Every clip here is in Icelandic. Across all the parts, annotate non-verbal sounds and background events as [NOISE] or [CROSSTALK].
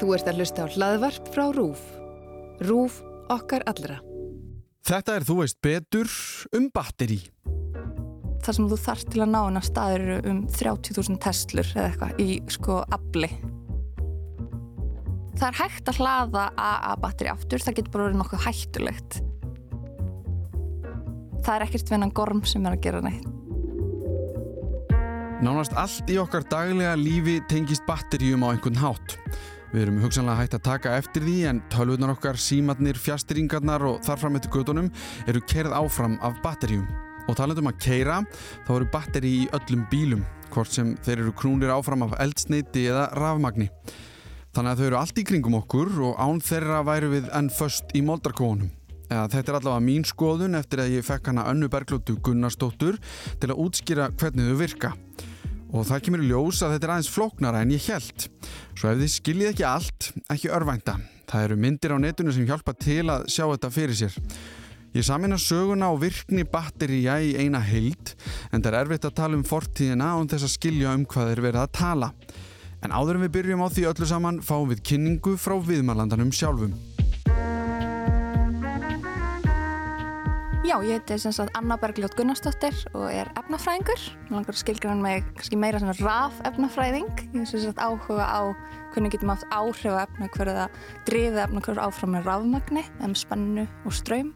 Þú ert að hlusta á hlaðvarp frá RÚF. RÚF okkar allra. Þetta er Þú veist betur um batteri. Það sem þú þarf til að ná hennar staður eru um 30.000 teslur eða eitthvað í sko afli. Það er hægt að hlaða AA batteri aftur, það getur bara verið nokkuð hættulegt. Það er ekkert vinnan gorm sem er að gera neitt. Nánast allt í okkar daglega lífi tengist batteríum á einhvern hátt. Við erum hugsanlega hægt að taka eftir því en tölvunar okkar, símatnir, fjastringarnar og þarfram eftir gödunum eru kerð áfram af batteríum. Og talandum að keira, þá eru batteri í öllum bílum, hvort sem þeir eru knúnir áfram af eldsneiti eða rafmagni. Þannig að þau eru allt í kringum okkur og án þeirra væru við enn först í moldarkónum. Eða, þetta er allavega mín skoðun eftir að ég fekk hana önnu berglótu Gunnarsdóttur til að útskýra hvernig þau virka. Og það kemur ljós að þetta er aðeins flóknara en ég held. Svo ef þið skiljið ekki allt, ekki örvænta. Það eru myndir á netinu sem hjálpa til að sjá þetta fyrir sér. Ég samina söguna og virkni batteríja í eina heild en það er erfitt að tala um fortíðina án þess að skilja um hvað er verið að tala. En áður en við byrjum á því öllu saman fáum við kynningu frá viðmalandanum sjálfum. Já, ég heiti sem sagt Anna Bergljótt Gunnarsdóttir og er efnafræðingur. Mér langar að skilgjana mig kannski meira svona raf efnafræðing. Ég hef sem sagt áhuga á hvernig getum haft áhrif á efna hverju það drifið efna hverju áfram með rafmagni, um spennu og ströym.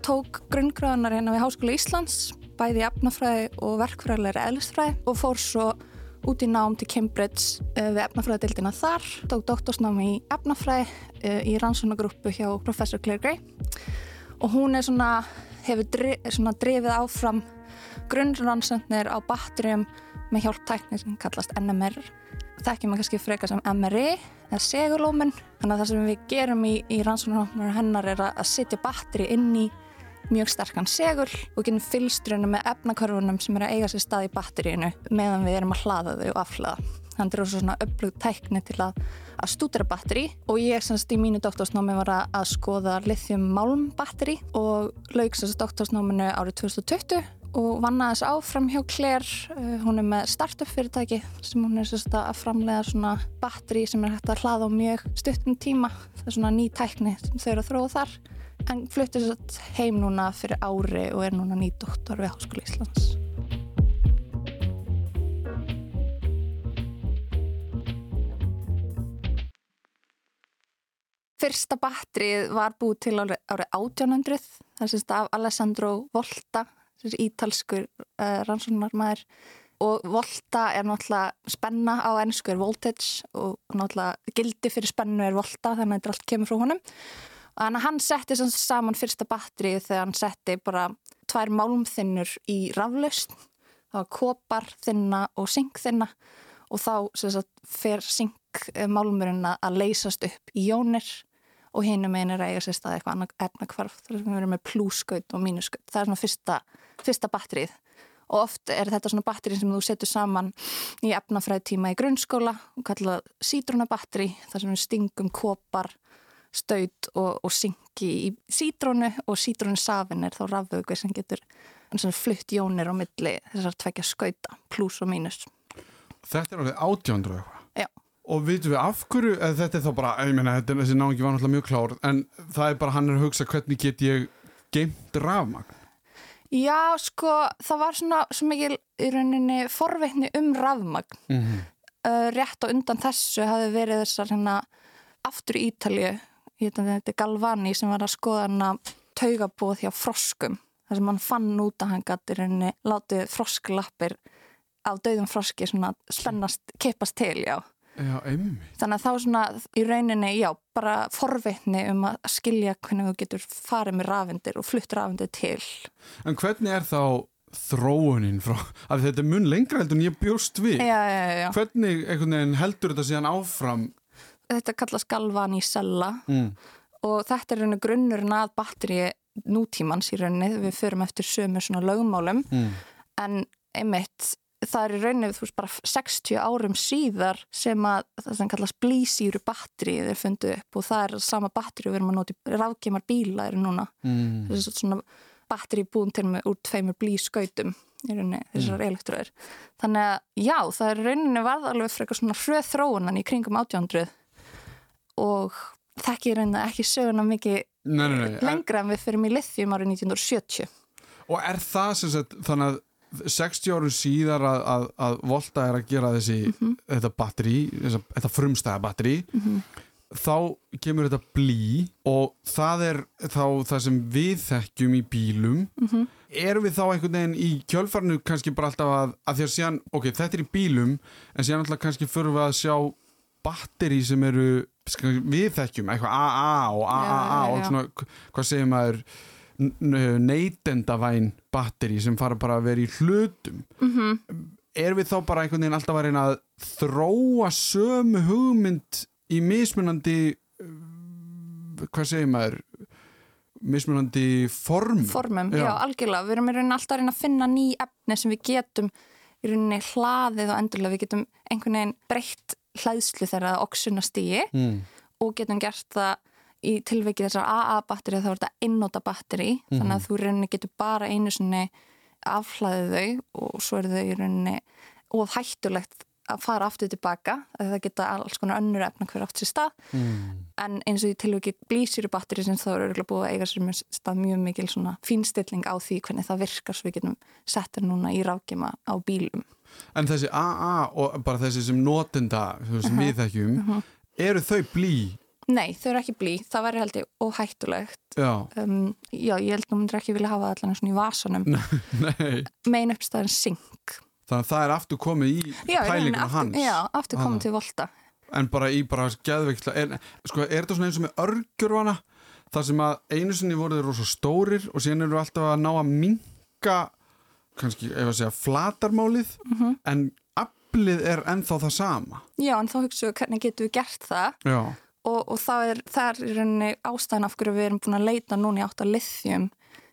Tók grunngráðanar hérna við Háskóla Íslands, bæði efnafræði og verkfræðilegri eðlistfræði og fór svo út í nám til Cambridge uh, við efnafræðadildina þar. Tók doktorsnámi í efnafræði uh, í rannsónagrúpu hjá professor Claire Gray og hún er svona hefur drifið áfram grunnrannsöndnir á batterjum með hjálptækni sem kallast NMR. Þekkjum við kannski frekar sem MRI eða segulómin. Þannig að það sem við gerum í, í rannsóknar hennar er að setja batteri inn í mjög sterkan segul og getum fylstrunum með efnakörfunum sem er að eiga sér stað í batterínu meðan við erum að hlaða þau og afhlaða. Þannig er það svona upplugð tækni til að, að stúdera batteri. Og ég semst í mínu doktorsnámi var að, að skoða lithium málm batteri og lauk semst doktorsnáminu árið 2020 og vann aðeins áfram hjá Claire, uh, hún er með startup fyrirtæki sem hún er semst að framlega svona batteri sem er hægt að hlaða á mjög stuttum tíma, það er svona ný tækni sem þau eru að þróa þar. En flutti semst heim núna fyrir ári og er núna ný doktor við Háskóla Íslands. Fyrsta batterið var búið til árið, árið 1800, það sést af Alessandro Volta, ítalskur uh, rannsóknarmæður og Volta er náttúrulega spenna á ennsku er voltage og náttúrulega gildi fyrir spennu er Volta þannig að þetta allt kemur frá honum. Þannig að hann setti saman fyrsta batterið þegar hann setti bara tvær málmþinnur í raflaust, það var kopar þinna og syng þinna og þá sagt, fer syng málmurinn að leysast upp í jónir og hinn er að eiga sér stað eitthvað annað efnakvarf þar sem við erum með plúskaut og mínuskaut það er svona fyrsta, fyrsta batterið. Og oft er þetta svona batterið sem þú setur saman í efnafræðtíma í grunnskóla og kalla sítrónabatteri þar sem við stingum kopar staut og, og syngi í sítrónu og sítrónusafin er þá rafvögu sem getur flutt jónir á milli þessar tvekja skauta, plús og mínus. Þetta er alveg átjöndur eitthvað? Já Og veitum við af hverju, þetta er þá bara, ég meina, þessi náðingi var náttúrulega mjög klár, en það er bara hann er að hugsa hvernig get ég geimt rafmagn? Já, sko, það var svona svo mikil í rauninni forveitni um rafmagn. Mm -hmm. uh, rétt og undan þessu hafi verið þessar hérna aftur í Ítalju, þetta er Galvani sem var að skoða hana taugabóð hjá froskum, þar sem hann fann út að hann gæti rauninni látið frosklappir á döðum froski svona spennast, kippast til, já. Já, þannig að þá svona í rauninni, já, bara forveitni um að skilja hvernig þú getur farið með rafindir og flutt rafindir til. En hvernig er þá þróunin frá, af þetta er mun lengra heldur en ég bjóst við. Já. Hvernig heldur þetta síðan áfram? Þetta kallast galvani sella mm. og þetta er rauninni grunnurinn að batteri nútímans í rauninni, við förum eftir sömu svona lögmálum, mm. en einmitt það er í rauninni þú veist bara 60 árum síðar sem að það sem kallast blísýru batterið er fundið upp og það er sama batterið við erum að nota í rafgemar bíla eru núna mm. þessi svona batterið búin til með úr tveimur blískautum í rauninni þessar mm. elektröður þannig að já það er í rauninni varð alveg frekar svona hröð þróunan í kringum 1800 og þekki reynda ekki söguna mikið Nei, nei, nei. En, lengra en við fyrir í lithium árið 1970. og er það sem sagt, þannig að 60 árum síðar að, að, að Volta er að gera þessi, Mhm. þetta batteri, þetta frumstæða batteri, þá kemur þetta blí og það er þá það sem við þekkjum í bílum. Mhm. Erum við þá einhvern veginn í kjölfarnu kannski bara alltaf að, að að síðan, ok, þetta er í bílum, en síðan alltaf kannski förum við að sjá batteri sem eru við þekkjum, eitthvað AA og AAA og svona, hvað segir maður neytendavæn batteri sem fara bara að vera í hlutum Mm er við þá bara einhvern veginn alltaf að reyna að þróa sömu hugmynd í mismunandi uh, hvað segir maður mismunandi form Formum, já. Já. algjörlega. Við erum í rauninni alltaf að reyna að finna ný efni sem við getum í rauninni hlaðið og endurlega. Við getum einhvern veginn breytt hlæðslu þeirra oxunastígi mm. og getum gert það í tilveiki þessar AA-batteri þá er þetta einnóta batteri þannig að þú í rauninni getur bara einu sinni afhlaðið þau og svo er þau rauninni og hættulegt að fara aftur tilbaka að það geta alls konar önnur efna hver átt sér stað. Mm. en eins og í tilveiki blísýru batteri sem þá er örgulega búið að eiga sér með stað mjög mikil svona fínstilling á því hvernig það virkar svo við getum sett það núna í rákjuma á bílum. En þessi AA og bara þessi sem notenda þú veist, sem við þekkjum eru þau blí Nei, þau eru ekki blí, það væri held ég óhættulegt. Já, um, Já, ég held nú myndir ekki vilja hafa allan svona í vasanum. [LAUGHS] Nei. Mein uppstæðan sink. Þannig að það er aftur komið í Já, pælinguna aftur, hans. Já, aftur komið til volta. En bara í bara geðveikla er, sko, er þetta svona eins og með örgjurvana þar sem að einu sinni voru þeir rosa stórir og síðan eru alltaf að ná að minka kannski, ef að segja, flatarmálið Mhm. en aflið er ennþá það sama. Já, en þá hugsaðu hvernig getum við gert það? Já, og, og það er, það er rauninni ástæðan af hverju við erum búin að leita núna í átt að lithium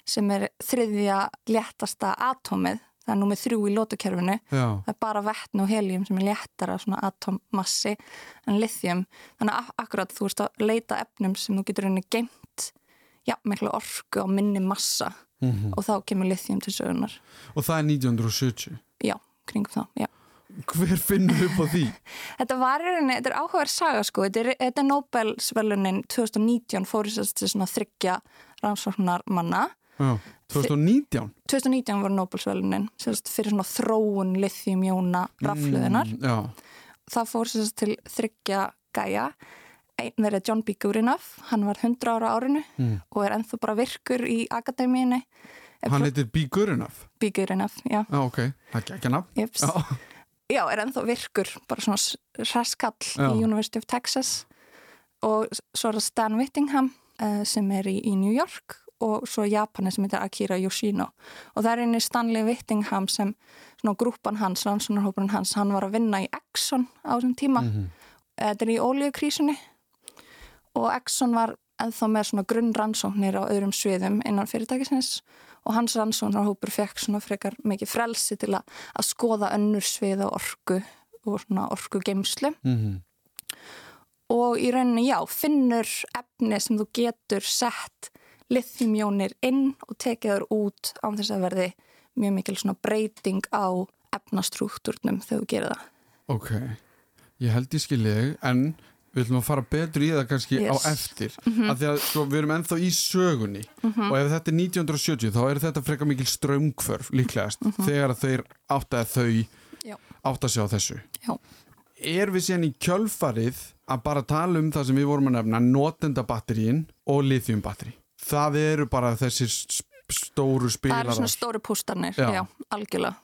sem er þriðja léttasta atómið, það er númið þrjú í lótukerfinu já, það er bara vettn og helium sem er léttara svona atommassi en lithium. Þannig að ak- akkurat þú ert að leita efnum sem þú getur rauninni geimt já, miklu orku á minni massa. Mhm. og þá kemur lithium til sögunar og það er 1970 já, kringum það, já hver finnur upp á því? [LAUGHS] Þetta var í rauninni, þetta er áhugaverð saga sko, þetta er, þetta er Nobelsvelunin 2019 fóru sér til svona þryggja rannsóknar manna. Já, 2019 2019 voru Nobelsvelunin fyrir svona þróun lithium-jóna rafluðinar. Mm, já, Það fór sér til þryggja gæja. Einn er John B. Goodenough, hann var 100 ára árinu Mm. og er ennþá bara virkur í akademíinni. Hann heitir Good Enough B. Goodenough, já. já, ok, það er ekki nafn Jeps. já, Já, er ennþá virkur, bara svona hreskall Já. í University of Texas. Og svo er það Stan Whittingham uh, sem er í, í New York og svo Japani sem heitir Akira Yoshino. Og það er einni Stanley Whittingham sem svona grúpan hans, rannsónarhópurinn hans hann var að vinna í Exxon á þessum tíma. Mhm. þetta er í ólíukrísunni og Exxon var ennþá með svona grunn rannsóknir á öðrum sviðum innan fyrirtækisins og hans rannsóknarhópur fekk svona frekar mikið frelsi til að, að skoða önnur svið á orku og svona orku geimslu Mhm. og í rauninni já, finnur efni sem þú getur sett lithiumjónir inn og tekið þær út án þess að verði mjög mikil svona breyting á efnastruktúrnum þegar þú gerir það. Ok, ég held skilji þig en við ætlum að fara betur í það kannski Yes. á eftir af því að sko, við erum ennþá í sögunni og ef þetta er 1970 þá er þetta frekar mikil strömmkvörf líklegast þegar þeir áttaði þau Já. átta sig á þessu Já. Er við síðan í kjölfarið að bara tala um það sem við vorum að nefna notendabatterín og lithiumbatteri það eru bara þessir stóru Það spilarar eru svona stóri pústanir, Já. já, algjörlega.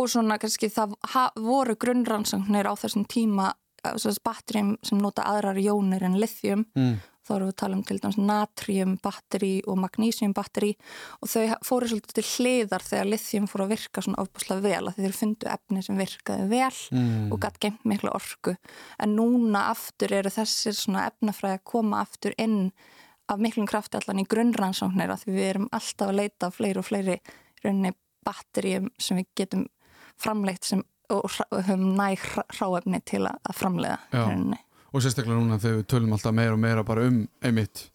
Og svona kannski það voru grunnrannsóknir á þessum tíma batterjum sem nota aðrar jónir en lithium. mm. Þá erum við að tala um til dæmis natrium batteri og magnesium batteri og þau fóru svolítið til hliðar þegar lithium fóru að virka svona ofbúslega vel að þeir fundu efni sem virkaði vel Mm. og gætt geimt miklu orku. En núna aftur eru þessir svona efnafræði að koma aftur inn af miklum krafti allan í grunnrannsóknir að við erum alltaf að leita fleiri og fleiri rauninni batteríum sem við getum framleitt sem, og höfum næg hráefni til að, Já. rauninni. og sérstaklega núna þegar við tölum alltaf meira og meira bara um einmitt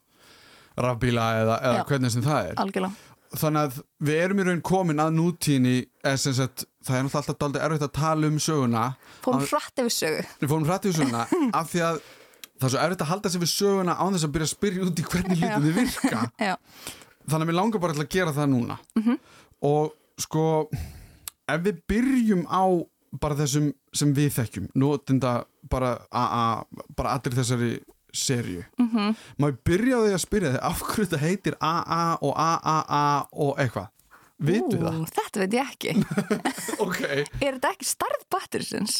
rafbíla eða, eða Já. hvernig sem það er Algjörlega. þannig að við erum í raun komin að nútíðinni eða sem sagt, það er náttúrulega alltaf dálítið erfitt að tala um söguna Fórum hratt yfir sögu. við fórum hrætt í söguna [LAUGHS] af því að það er svo erfitt að halda sig við söguna án þess að byrja að spyrja út í hvernig hlutinni virka [LAUGHS] Já. þannig að mér langar bara að gera það núna Mhm. og sko ef við byrjum á bara þessum sem við þekkjum notinda bara AA bara allir þessari serju mm. -hmm. maður byrja á því að spyrja þig af hverju þetta heitir AA og AAA og eitthvað vitum við það? Þetta veit ég ekki. [LAUGHS] ok, Er þetta ekki starð batterisins?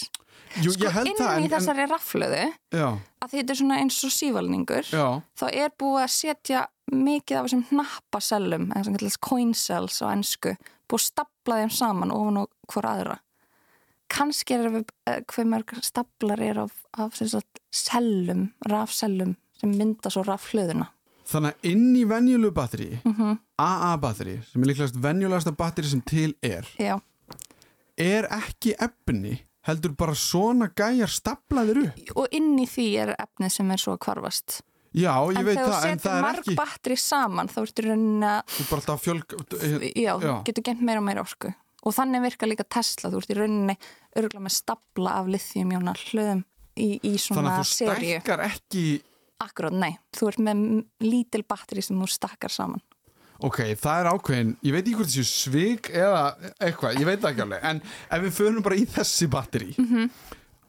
Jú, Sko ég held inn það í en, þessari raflöðu, en, já, að þetta er svona eins og sívalningur, já, þá er búið að setja mikið af þessum hnappasellum, eða sem kallast coin cells á ennsku, búið að stapla þeim saman ofan og hvora aðra. Kanski er við, eh, hver mörg staplar er af, af sagt, sellum, rafsellum sem mynda svo rafhlöðuna. þannig að inn í venjulegu batteri Mm AA batteri, sem er líklegast venjulegasta batteri sem til er Já, er ekki efni heldur bara svona gæjar staplaðir upp og inn í því er efnið sem er svo kvarfast. já, ég en veit þegar það, þú en setur það er marg ekki batteri saman þá ertu rauninni að þú er bara alltaf fjölg já, Já. getur gent meira og meira orku og þannig virkar líka Tesla, þú ert í rauninni örgulega með stapla af lithiumjóna hlöðum í, í þannig svona að þú serju stækkar ekki Akkurát, nei, þú ert með lítil batteri sem þú stakkar saman. Ok, það er ákveðin, ég veit ekki hvort þessu svig eða eitthvað, ég veit ekki alveg en ef við förum bara í þessi batteri Mhm.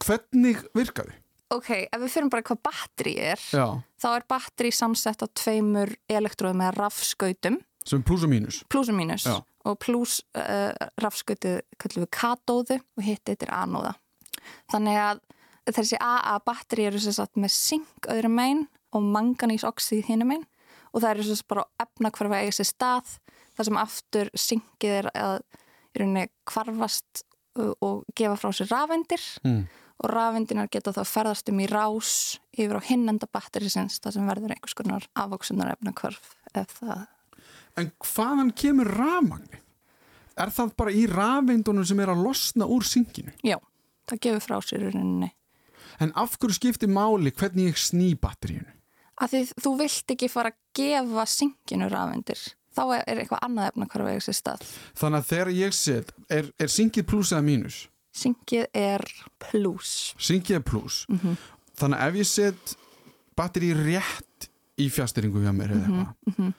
hvernig virkaðu? Ok, ef við fyrir bara hvað batteri er Já, þá er batteri samsett á tveimur elektróðum eða rafskautum. Sem pluss og mínus. Pluss og mínus. Já. Og pluss uh, rafskautið kallum við katóðu og hitt er anóða. Þannig að þessi AA batteri eru sem sagt með sink öðrum megin og manganísoxíð hinum megin. Og það eru sem sagt bara efna hverfa eiga sér stað þar sem aftur sinkið er að í rauninni kvarfast uh, og gefa frá sér rafendir mm. og rafendinar geta þá ferðast um í rás yfir á hinnenda batterisins þar sem verður einhvers konar afvoksunar efna hverf ef það en hvaðan kemur rafmagni? Er það bara í rafeindunum sem er að losna úr synginu? Já, það gefur frá sér rauninni. En af hverju skiptir máli hvernig ég sný batteríunu? Að því þú vilt ekki fara að gefa synginu rafendir. Þá er er eitthvað annað efna hvar vegið sér stað. Þannig að þegar ég set, er, er syngið pluss eða mínus? Syngið er plus. Syngið er pluss. Þannig að ef ég set batteri rétt í fjastýringu hjá mér eða eitthvað,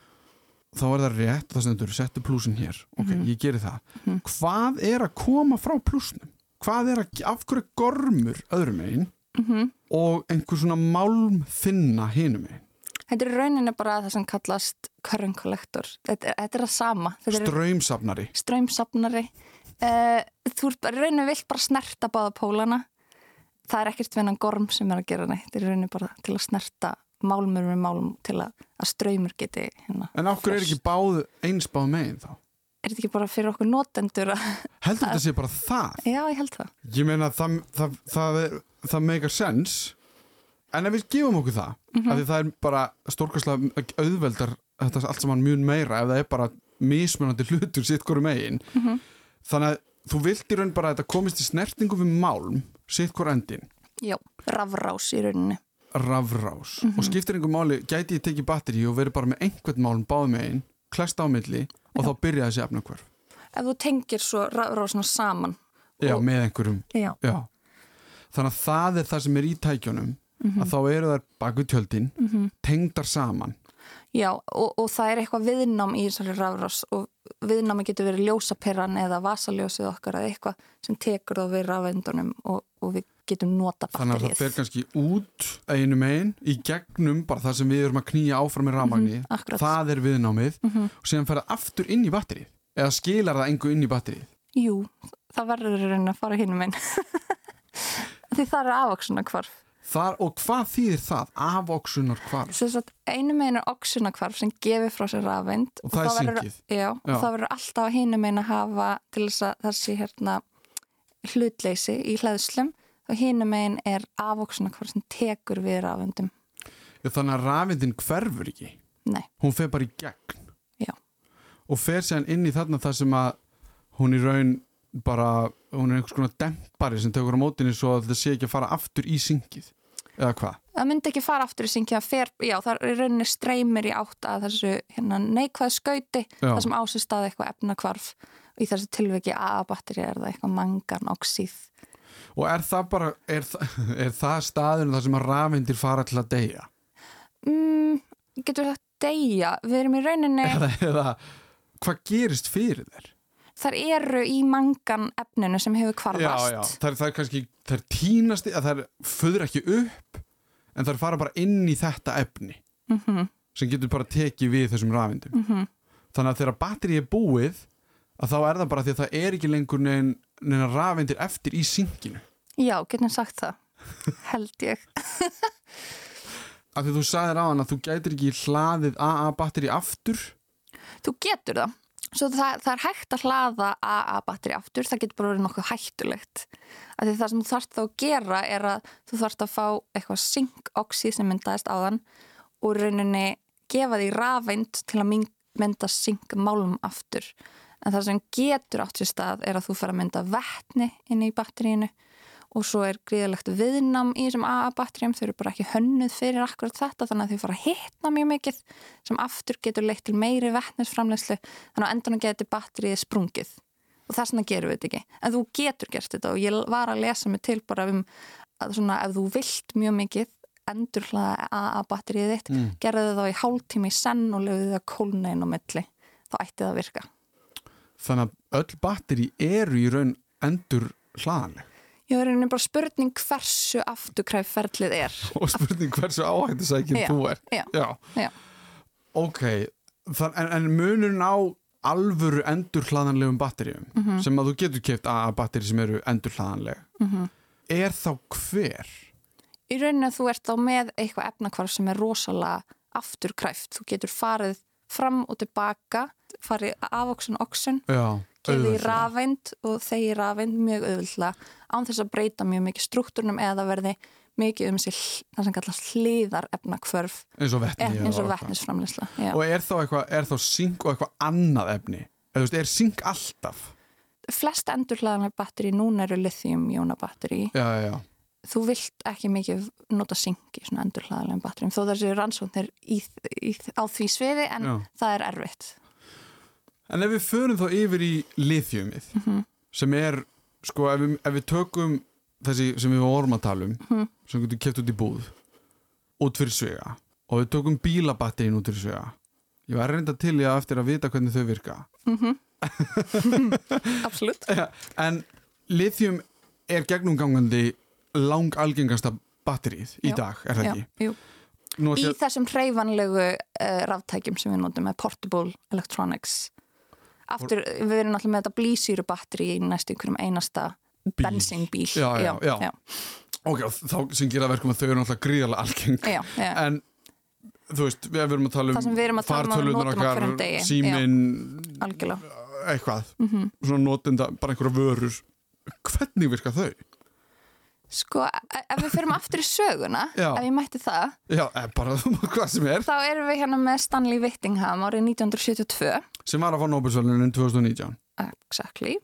þá er það rétt, það stendur, settu plussin hér. Ok, ég geri það. Hvað er að koma frá plussnum? Hvað er að, af hverju er gormur öðrum megin og einhver svona málm þinna hinum megin? Þetta er rauninni bara það sem kallast current collector. Þetta, er- þetta er það sama. Þetta er Ströymsafnari. ströymsafnari. Uh, þú bara, í rauninni vilt bara snerta báða pólana. Það er ekkert vinnan gorm sem er að gera neitt. Þetta er rauninni bara til að snerta málmur með málm til að, að ströymur geti hérna. En hverju er ekki báð eins báð megin þá? Er þetta ekki bara fyrir okkur notendur að... Heldur þetta sé bara það? Já, ég held það. Ég meina það, það, það, það meikar sens en ef við gefum okkur það af því það er bara stórkastlega auðveldar þetta allt saman mjög meira ef það er bara mismunandi hlutur sitt hverju megin þannig að þú vilt í raun bara að þetta komist í snertingu við málm sitt hver endin Já, rafrás í rauninni. Rafrás. Og skiptir einhver máli gæti ég tekið batteri og verið bara með einhvern málm báð megin, klest á milli og þá byrja þessi efnakvörf Ef þú tengir svo rafrásna saman. já, Og- með einhverjum. Já. Já, þannig að það er það sem er í tækjunum að þá eru þær baku tjöldin tengdar saman Já, og, og það er eitthvað viðnám í þessari rafrás og viðnámi getur verið ljósaperran eða vasaljósið okkar eða eitthvað sem tekur þá við rafendunum og, og við getum nota þannig að það batterið. fer kannski út einu megin í gegnum bara það sem við erum að knýja áfram í rafmagni akkurat. það er viðnámið og síðan fer það aftur inn í batterið eða skilar það engu inn í batterið Jú, það verður að fara hinum einn. [LAUGHS] Því það er afvaksuna hvarf. Þar, og hvað þýðir það? Svo að einu megin er oxuna hvarf sem gefur frá sér rafend. Og það er syngið. Já, og Já. það verður alltaf hinum megin að hafa til þess að þessi hérna hlutleysi í hlæðslum og hinum megin er afvoksuna hvar sem tekur við rafendum. þannig að rafindin hverfur ekki Nei, hún fer bara í gegn já, og fer síðan inn í þarna það sem að hún í raun bara, hún er einhvers konar dempari sem tekur á mótinni svo að það sé ekki að fara aftur í syngið eða hvað? það myndi ekki fara aftur í syngja það fer, já, það er rauninni streymir í átt að þessu hérna, neikvæð skauti það sem ásist staði eitthvað efnakvarf í þessu tilviki AA-batteri er það eitthvað mangan, oxíð Og er það bara, er, [LAUGHS] er það staðurinn þar sem að rafeindir fara til að deyja? mm, getur sagt deyja við erum í rauninni, Eða, eða hvað gerist fyrir þér? Þar eru í mangan efninu sem hefur Já, já, kvarfast það er, það er kannski, það er tínasti, að það föður ekki upp, en það er fara bara inn í þetta efni Mhm, sem getur bara tekið við þessum rafeindum. mhm. Þannig að þegar batteri er búið, að þá er það bara því að það er ekki lengur neina rafeindir eftir í synginu. já, getum sagt það held ég Af því þú sagðir á hann að þú gætir ekki hlaðið AA batteri aftur. þú getur það Svo það, það er hægt að hlaða AA batteri aftur, það getur bara verið nokkuð hættulegt. Það sem þú þarfst þá að gera er að þú þarfst að fá eitthvað synkoxíð sem myndaðist á þann og rauninni gefa því rafeind til að mynd- mynda synkmálum aftur. En það sem getur átt sér stað er að þú fer að mynda vettni inn í batteríinu og svo er gríðalegt viðnám í þessum AA-batteríum, þau eru bara ekki hönnuð fyrir akkurat þetta þannig að þau fara að hitna mjög mikið sem aftur getur leitt til meiri vettnisframleyslu þannig að endan getur batteríið sprungið. Og þess vegna gerum við þetta ekki. En þú getur gert þetta. Og ég var að lesa mig til bara um að svona ef þú vilt mjög mikið endurhlaða AA-batteríið þitt Mm. gerðu það þá í hálftími senn og lögðu það kólna inn á milli. Þá ætti það að virka. Þannig að öll batteri eru í raun endur hlaðanleg. Ég var einnig bara spurning hversu afturkræf ferlið er [LAUGHS] Og spurning hversu áhættisækinn þú er. já, Já. já. Ok, Þann, en, en munurinn á alvöru endur hlaðanlegum batteríum Mhm. sem að þú getur keft AA batteri sem eru endur hlaðanleg Mhm. er þá hver? Í rauninni að þú ert þá með eitthvað efnakvarf sem er rosalega afturkræft. Þú getur farið fram og tilbaka, farið afoksun oksun, gefið í rafeind og þegi rafeind mjög auðvöldlega án þess að breyta mjög mikið struktúrnum eða verði mikið um sér það sem kallast hliðar efnakvörf eins og vetni eins og vettnisframlisla. Og er þá er þá synk og eitthvað annað efni eða veist, er synk alltaf Flest endurhlaðanlega batteri núna eru lithium-jóna batteri. já, já, já, Þú vilt ekki mikið nota synk í svona endurhlaðanlega batterim þó þessi rannsóknir í, í, á því sviði en Já. það er erfitt. En ef við förum þá yfir í lithiumið Mhm. sem er, sko, ef við, ef við tökum þessi sem við vorum að tala um Mhm. sem getur keft út í búð út fyrir svega og við tökum bílabatterin út fyrir svega ég var reynda til að eftir að vita hvernig þau virka [LAUGHS] Absolutt. en lithium er gegnumgangandi lang algengasta batterið í Já. dag, er það ekki? Jú. Nú Í ég- þessum hreyfanlegu uh, ráftækjum sem við notum með Portable Electronics. Aftur, við erum náttúrulega með þetta blísýru batteri í næstu ykkurum einasta Bíl. bensínbíl. Já, já, já. já. Ok, þá sem gera verkum að þau eru náttúrulega gríðarlega algeng já, já. en þú veist, við erum að tala um um á okkar, síminn Algjörlega. eitthvað, Mhm. svona notenda bara einhverja vörur hvernig virka þau? Sko, e- ef við fyrir aftur í söguna, Já. ef ég mætti það, Já, eh, bara [LAUGHS] hvað sem er. þá erum við hérna með Stanley Whittingham árið 1972, sem var að fá Nobelsvölunin 2019 exactly,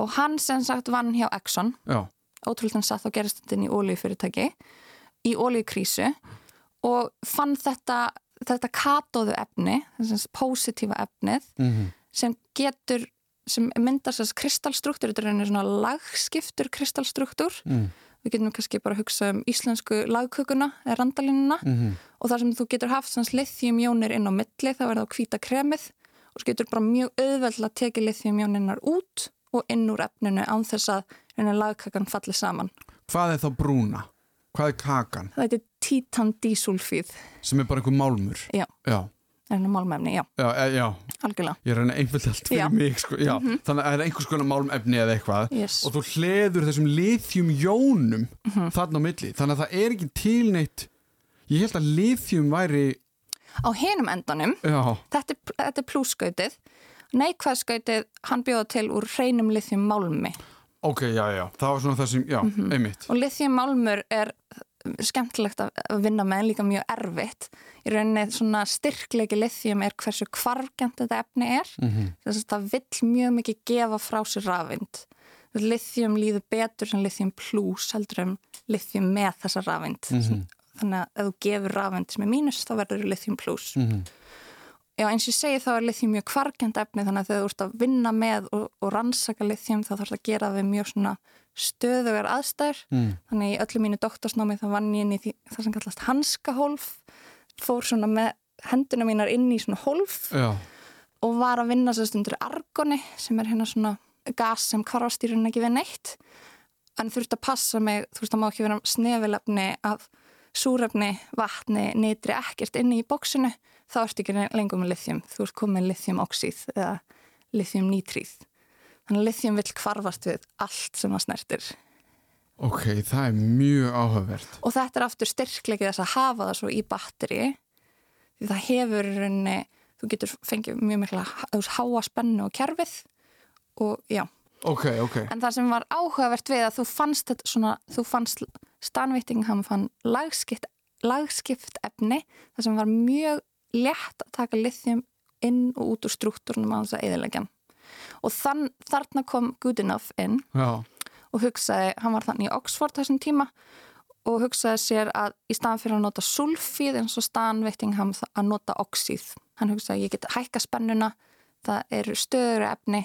og hann sem sagt vann hjá Exxon, Já, ótrúlega satt á gerastundin í ólíufyrirtæki, í ólíukrísu og fann þetta, þetta katóðu efni, þess að positífa efnið, mm sem getur, sem myndar þess kristallstruktúr, þetta er svona lagskiptur kristallstruktúr, mm. Við getum kannski bara að hugsa um íslensku lagkökuna eða randalínuna Mm og þar sem þú getur haft svona lithiumjónir inn á milli þá er það á hvíta kremið og svo getur bara mjög auðveld að tekið lithiumjóninar út og inn úr efninu án þess að reyna lagkakan falli saman. Hvað er þá brúna? Hvað er kakan? Það er titandísulfíð, Sem er bara einhver málmur Já. Já, er hennar málmefni, já, já, e, já. algjörlega. Ég reyna einföld allt fyrir Já. Mig sko. já. Þannig að það er einhvers konar málmefni eða eitthvað Yes. og þú hleður þessum lithium jónum Mhm. þarna á milli þannig að það er ekki tilneitt ég held að lithium væri Á hinum endanum, þetta er, þetta er plúskautið, neikvæðskautið hann bjóða til úr hreinum lithium málmi ok, já, já, það var svona það sem já, Mhm. einmitt og lithium málmur er skemmtilegt að vinna með en líka mjög erfitt. Í rauninni svona styrkleiki lithium er hversu kvargjant þetta efni er. Mm þess að það vill mjög mikið gefa frá sér rafind lithium líður betur sem lithium plus heldur en lithium með þessa rafind Mhm. þannig að ef þú gefur rafind sem er mínus þá verður lithium plus. Mhm. Já, eins og ég segi þá er lithium mjög kvargjand efni þannig að þegar þú ert að vinna með og, og rannsaka lithium þá þarf það að gera við mjög svona stöðugar aðstæður. Mm. Þannig í öllu mínu doktorsnámi þá vann ég inn í því, það sem kallast hanskahólf, fór svona með henduna mínar inn í svona hólf Já, og var að vinna sérst undir argoni sem er hérna svona gas sem kvarfastýrun ekki við neitt en þurfti að passa mig, þú veist það má ekki vera snefilefni af súrefni, vatni, nýtri ekkert inni í bóksinu, þá ertu ekki lengur með lithium, þú ert komið lithiumoxíð eða lithiumnítríð þannig að lithium vill kvarfast við allt sem það snertir ok, það er mjög áhugavert. og þetta er aftur styrklegið þess að hafa það svo í batteri því það hefur í rauninni, þú getur fengið mjög mikla háa spennu og kerfið og já, Ok, ok. en það sem var áhugavert við að þú fannst svona, þú fannst Stanveiting, hann fann lagskipt, lagskipt efni það sem var mjög létt að taka lithium inn og út úr struktúrunum á þess að eðilegjan og þann, þarna kom Goodenough inn Já, og hugsaði, hann var þannig í Oxford þessum tíma og hugsaði sér að í staðan fyrir að nota sulfíð eins og staðan veiting hann að nota oxíð. Hann hugsaði ég get hækka spennuna, það eru stöður efni,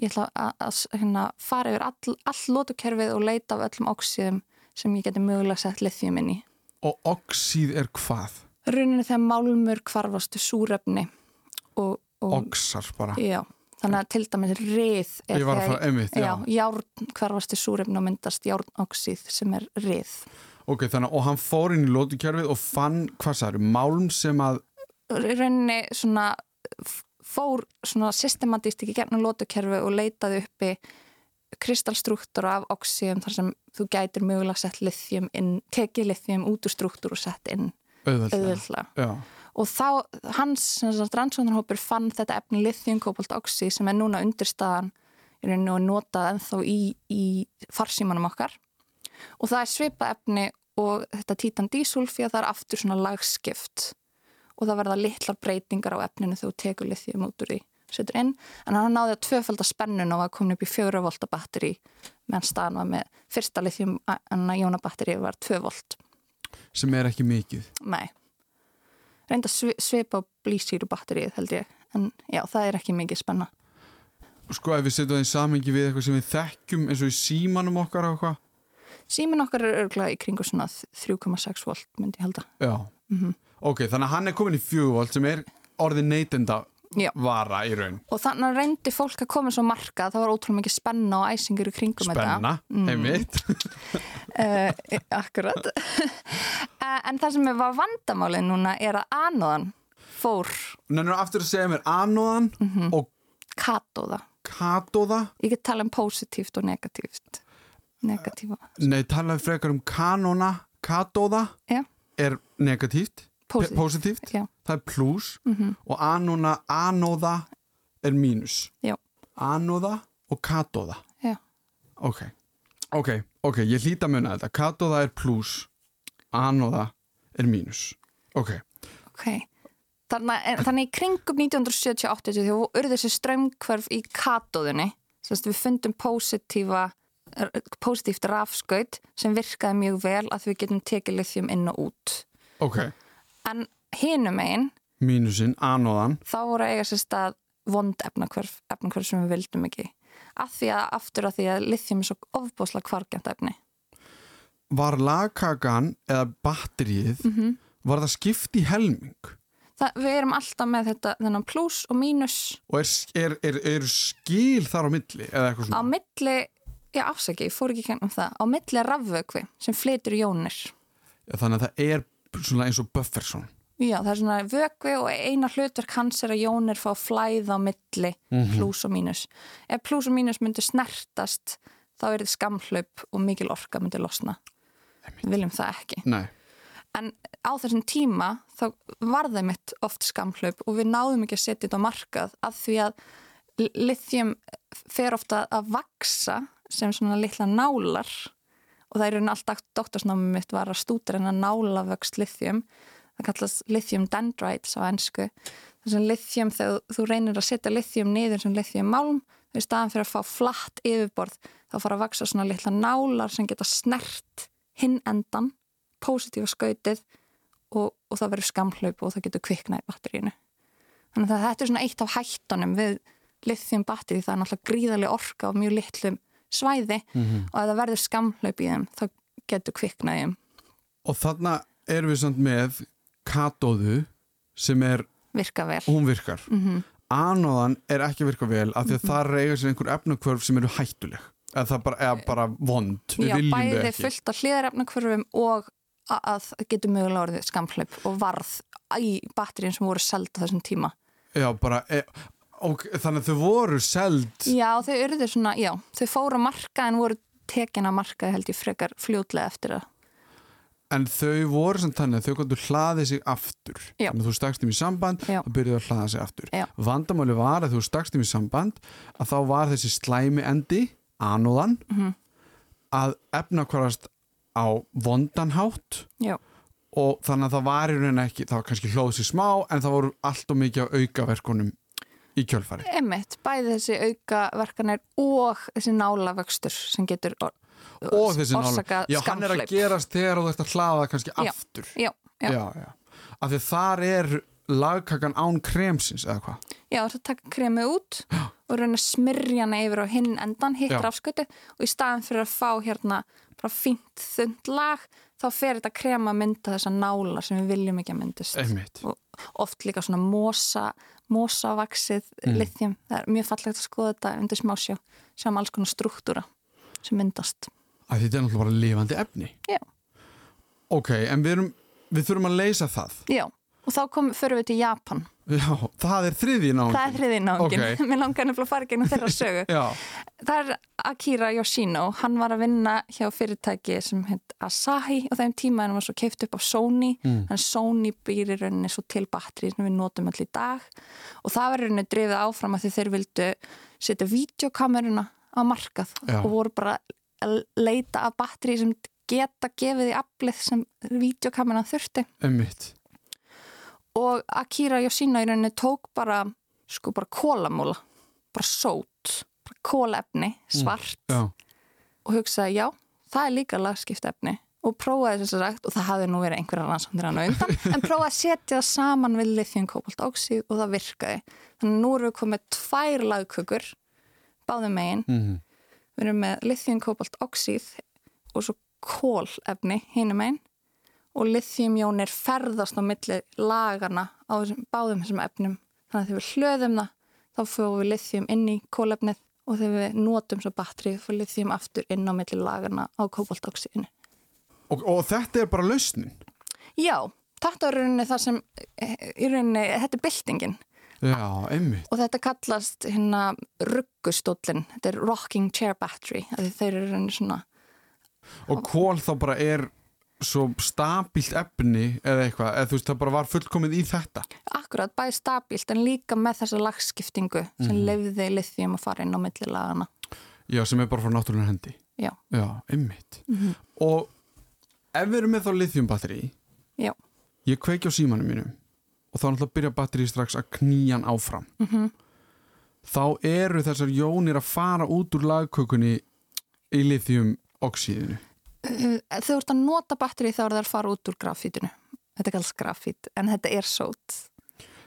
ég ætla að, að hérna, fara yfir all, all lótukerfið og leita af öllum oxíðum sem ég geti mögulega sett lithium inn í. og oxíð er hvað? Rauninni þegar málmur kvarfastu súrefni og, og Oxar bara. já, þannig að til dæmis rið Ég var að fara, einmitt, já. já, járn kvarfastu súrefni og myndast járnoxíð sem er rið. Ok, þannig að, hann fór inn í lótukerfið og fann, hvað sagður, málm sem að, rauninni svona fór svona systematíst ekki gegnum lótukerfi og leitaði uppi kristalstruktúra af oxíum þar sem þú gætir mögulega sett lithium inn, tekið lithium út úr struktúr og sett inn auðvöldlega. Og þá, hans rannsóknarhópur fann þetta efni lithium kobalt oxí sem er núna undirstaðan og notað ennþá í, í farsímanum okkar. Og það er svipað efni og þetta títan dísulfi að það er aftur svona lagskipt. Og það verða litlar breytingar á efninu þegar þú tekur lithium út úr því setur inn, en hann náði að tvöfalda spennun og var komin upp í fjögra volta batteri meðan staðan var með fyrsta lithium en að jónabatteri var 2 volt sem er ekki mikið. Nei. Reynda svi- svipa á blísýru batterið held ég. En já, það er ekki mikið spenna. Sko, ef við setjum það í samengi við eitthvað sem við þekkjum eins og í símanum okkar og eitthvað. Símin okkar er örgulega í kringu svona 3,6 volt myndi ég halda. Já. Mhm. Ok, þannig að hann er komin í fjöguvólt sem er orðið neytenda Já. vara í raun. Og þannig að reyndi fólk að koma svo marka það var ótrúlega mikið spenna og æsingur í kringum Spenna, einmitt. þetta. [LAUGHS] Uh, akkurat. uh, [LAUGHS] en það sem var vandamálið núna er að anóðan fór Nennir aftur að segja mér anóðan Mhm. og katóða. katóða. Ég get tala um positíft og negatíft. Negatífa. Nei, talaðu frekar um kanóna. Katóða Já, er negatíft. Positíft. Það er pluss. Mm Og anóna, anóða er mínus. Já. Anóða og katóða. Já. Ok, ok, ok, ég hlýta að muna þetta. Katóða er pluss, anóða er mínus. Ok, Ok, þannig, en- þannig í kringum 1978 því þú urði þessi strömmkvörf í katóðunni, sérst við fundum positífa, positíft rafskaut sem virkaði mjög vel að við getum tekið lithium inn og út. ok, En hinum einn, mínusinn, anóðan, þá voru eiga sér stað vond efnakvörf, efnakvörf sem við vildum ekki. Af því að aftur að því að lithium er svo ofbúslega kvargjant efni. var lagkakan eða batterið, Mhm. var það skipt í helming? Það, við erum alltaf með þetta, þennan pluss og mínus Og er, er, er, er skil þar á milli á milli, já afsaki, ég fór ekki kennum það, á milli rafvökvi sem flytur jónir. Þannig að það er eins og Bufferson. Já, það er svona vökvi og eina hlutverk hans er að jónir fá flæða á milli Mhm. pluss og mínus. Ef pluss og mínus myndi snertast þá er þetta skamhlaup og mikil orka myndi losna. Við viljum það ekki. Nei, En á þessum tíma þá var það mitt oft skamhlaup og við náðum ekki að setja þetta á markað af því að li- lithium fer ofta að vaksa sem svona litla nálar og það er alltaf doktorsnámið mitt var að stútur en að nála vöxt lithium það kallast lithium dendrites á ennsku þess að lithium þegar þú reynir að setja lithium niður sem lithium málm í staðan fyrir að fá flatt yfirborð þá fara að vaksa svona litla nálar sem geta snert hinn endan positífa skautið og, og það verður skamhlaup og það getur kviknað í batterínu Þannig að þetta er svona eitt af hættunum við lithium batteri, það er náttúrulega gríðarlega orka á mjög litlum svæði Mhm. og ef það verður skamhlaup í þeim þá getur kviknað í þeim, Og þarna erum við samt með katóðu sem er, virka vel. hún virkar. Mm Anóðan er ekki virka vel af því að það reyga sér einhver efnakvörf sem eru hættuleg. Eða það bara, eða bara vond. Við Já, bæði fullt af hliðarefnakvörfum og að það getur mögulega orðið skamhlaup og varð í batterín sem voru seld á þessum tíma. Já, bara, e, og, þannig að þau voru seld. Já, þau svona, já, þau fóru að marka en voru tekin að marka held ég frekar fljótlega eftir það. En þau voru sem þannig að þau gáttu hlaðið sig aftur. Þú stakst þeim í samband Já. og byrjuði að hlaða sig aftur. Já. Vandamáli var að þú stakst þeim í samband að þá var þessi slæmi endi, anóðan, Mhm. að efnakvarast á vondanhátt Já, og þannig að það var í rauninni ekki, það var kannski hlóð sér smá en það voru allt og mikið af aukaverkunum í kjölfari. emitt, bæði þessi aukaverkanir og þessi nálavöxtur sem getur Og þessi nála, já hann er að gerast þegar þú ert að hlaða kannski Já. aftur. Já, já, já. já, já. Af því þar er lagkakan án kremsins eða hvað? Já, það taka kremið út og að smyrja hana yfir á hinn endan, hitt Já. rafskötu og í staðin fyrir að fá hérna bara fínt þund lag þá fer þetta krema að mynda þessa nála sem við viljum ekki að myndist. Einmitt. Og oft líka svona mosa, mosavaksið Mm. lithium. Það er mjög fallegt að skoða þetta undir smásjá sem alls konar struktúra sem myndast. Því þetta er náttúrulega bara lifandi efni. Já. Ok, en við, erum, við þurfum að leysa það. Já, og þá kom, förum við til Japan. Já, það er þriðji náðan. Það er þriðið náungin. Ok. [LAUGHS] Mér langar nefnilega að fara gegnum þeirra [LAUGHS] sögu. Já, Það er Akira Yoshino, hann var að vinna hjá fyrirtæki sem heit Asahi og þeim tíma hann var svo keift upp á Sony Mm. þannig Sony býr í rauninni svo til batteri sem við notum allir í dag og það var rauninni drifið áfram að þeir vildu setja videokameruna á markað Já. og voru bara að leita af batteri sem geta gefið í aflið sem videokameran þurfti einmitt. og Akira Yoshino í rauninni tók bara sko bara kólamóla bara sót, bara kólefni svart Já, og hugsaði já, það er líka lagskipt efni og prófaði þess að sagt og það hafði nú verið einhverja rannsóknir hann á undan [LAUGHS] en prófaði að setja það saman við lithium kobalt oxíð og það virkaði þannig að nú erum við komið tvær lagkökur báðum megin. Mm við erum með lithium kobalt oxíð og svo kólefni hinum megin. Og lithiumjónir ferðast á milli lagana á þessum, báðum þessum efnum. Þannig að þegar við hlöðum það þá fórum við lithium inn í kólefnið og þegar við notum svo batteri þá fórum lithium aftur inn á milli lagana á kobaltoxíðinu. og, og þetta er bara lausnin. Já, þetta er í rauninni það sem í rauninni, þetta er byltingin Já, einmitt. og þetta kallast hérna ruggustóllin, þetta er rocking chair battery, þeir eru rauninni svona Og kól þá bara er svo stabílt efni eða eitthvað, eða þú veist það bara var fullkomið í þetta. akkurat bæði stabílt en líka með þessa lagskiptingu sem mm. lefði lithium að fara inn á milli lagana. Já, sem er bara frá náttúrulega hendi. Já, Já, einmitt. Mhm. Og ef við erum með þá lithiumbatteri, já, ég kveiki á símanum mínum og þá náttúrulega byrja batteri strax að knýjan áfram. mm Þá eru þessar jónir að fara út úr lagkökunni í lithiumoxíðinu. Þegar þú ert að nota batteri þá er það að fara út úr grafítinu. Þetta kallast grafít, en þetta er sót.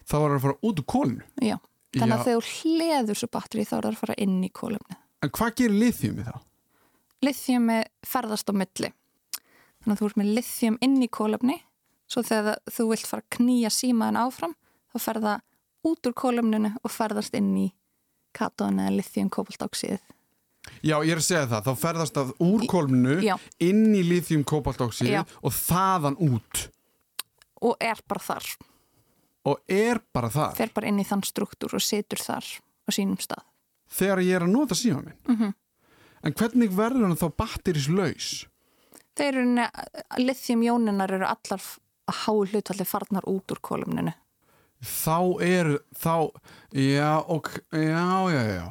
Þá er það að fara út úr kólinu. Já, þannig Já. að þegar þú hleður svo batteri þá er það að fara inn í kólefni. En hvað gerir lithiumið þá? Lithiumi ferðast á milli. Þannig að þú ert með lithium inn í kólefni, svo þegar þú vilt fara að knýja símaðin áfram, þá ferða út úr kólefninu og ferðast inn í katóinu eða lithium kobaltoxíð. Já, ég er að segja það, þá ferðast það úr kólminu Já. inn í lithium-kobaltoxíð Já. og þaðan út Og er bara þar, og er bara það fer bara inn í þann struktúr og situr þar á sínum stað. þegar ég er að nota síma minn. Mhm. En hvernig verður hann þá batterislaus? Þeir eru, lithium-jóninar eru allar að hái hlutvalli farnar út úr kólumninu. Þá er, þá, já, ok, já, já, já.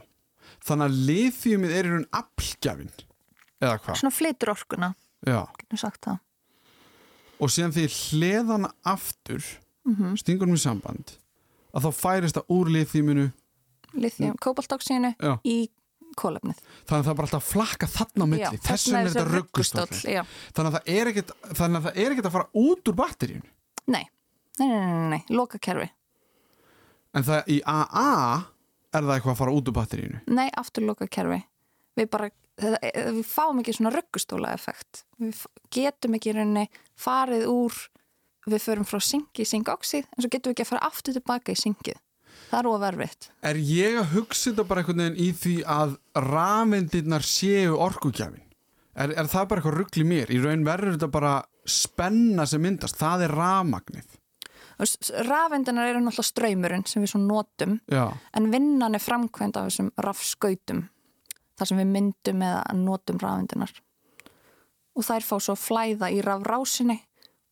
Þannig að lithiumið er í raun aflgjafin, eða hvað? Svona flytur orkuna, getur sagt það. og síðan því hleðan aftur, Mm stingur hann í samband, að þá færist það úr lithiuminu, Lithium, kobaltoxínu já, í kólefnið. þannig að það er bara alltaf að flakka þarna á milli, Já, þess þarna vegna er þetta já. Þannig að það er ekkert, þannig að það er ekkert að fara út úr batteríun. Nei, nei, nei, nei, nei, nei. lokakerfi. En það í AA er það eitthvað að fara út úr batterínu? Nei, afturloka kerfi. Við bara, við fáum ekki svona röggustóla effekt. Við getum ekki rauninni farið úr, við förum frá syngi í syngoxið, en svo getum við ekki að fara aftur tilbaka í syngið. Það er óverfitt. Er ég að hugsa þetta bara einhvern veginn í því að rafeindirnar séu orkugjafin? Er, er það bara eitthvað ruggli mér? Í raun verður þetta bara spenna sem myndast. Það er rafmagnið. Rafendunar eru náttúrulega ströymurinn sem við svo notum, Já. en vinnan er framkvæmd af þessum rafskautum, þar sem við myndum eða notum rafendunar. Og þær fá svo flæða í rafrásinni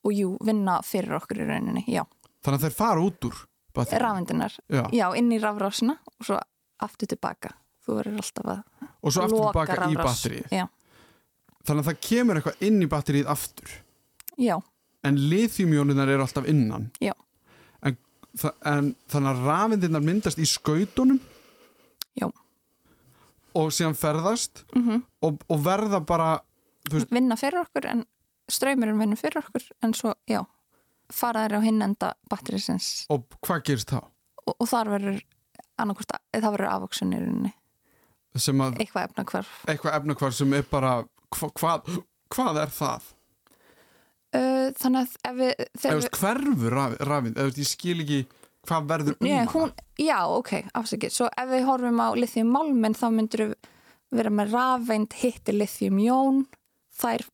og jú, vinna fyrir okkur í rauninni, já. Þannig að þeir fara út úr. Rafendunar, Já. já, inn í rafrásina og svo aftur tilbaka. Þú verður alltaf að Og svo aftur loka tilbaka í rafrás. batterið. Já, Þannig að það kemur eitthvað inn í batterið aftur. já, En lithiumjónunar eru alltaf innan. já, En, en þannig að rafeindirnar myndast í skautunum já. og síðan ferðast Mm og, og verða bara veist- Vinna fyrir okkur en ströymurinn vinnur fyrir okkur en svo, já, fara þær á hinn enda batterisins og hvað gerist þá? og, og þar verður annarkvort, það verður að eitthvað efna hvarf. eitthvað efnakvar sem er bara hva, hvað, hvað er það? Uh, þannig að ef við, Eða, veist, hverfur raf, rafinn? Eða, veist, ég skil ekki hvað verður um Nei, hún, já, ok, afsakið. Svo ef við horfum á lithium málminn þá myndur við vera með rafeind hitti lithium jón. Þær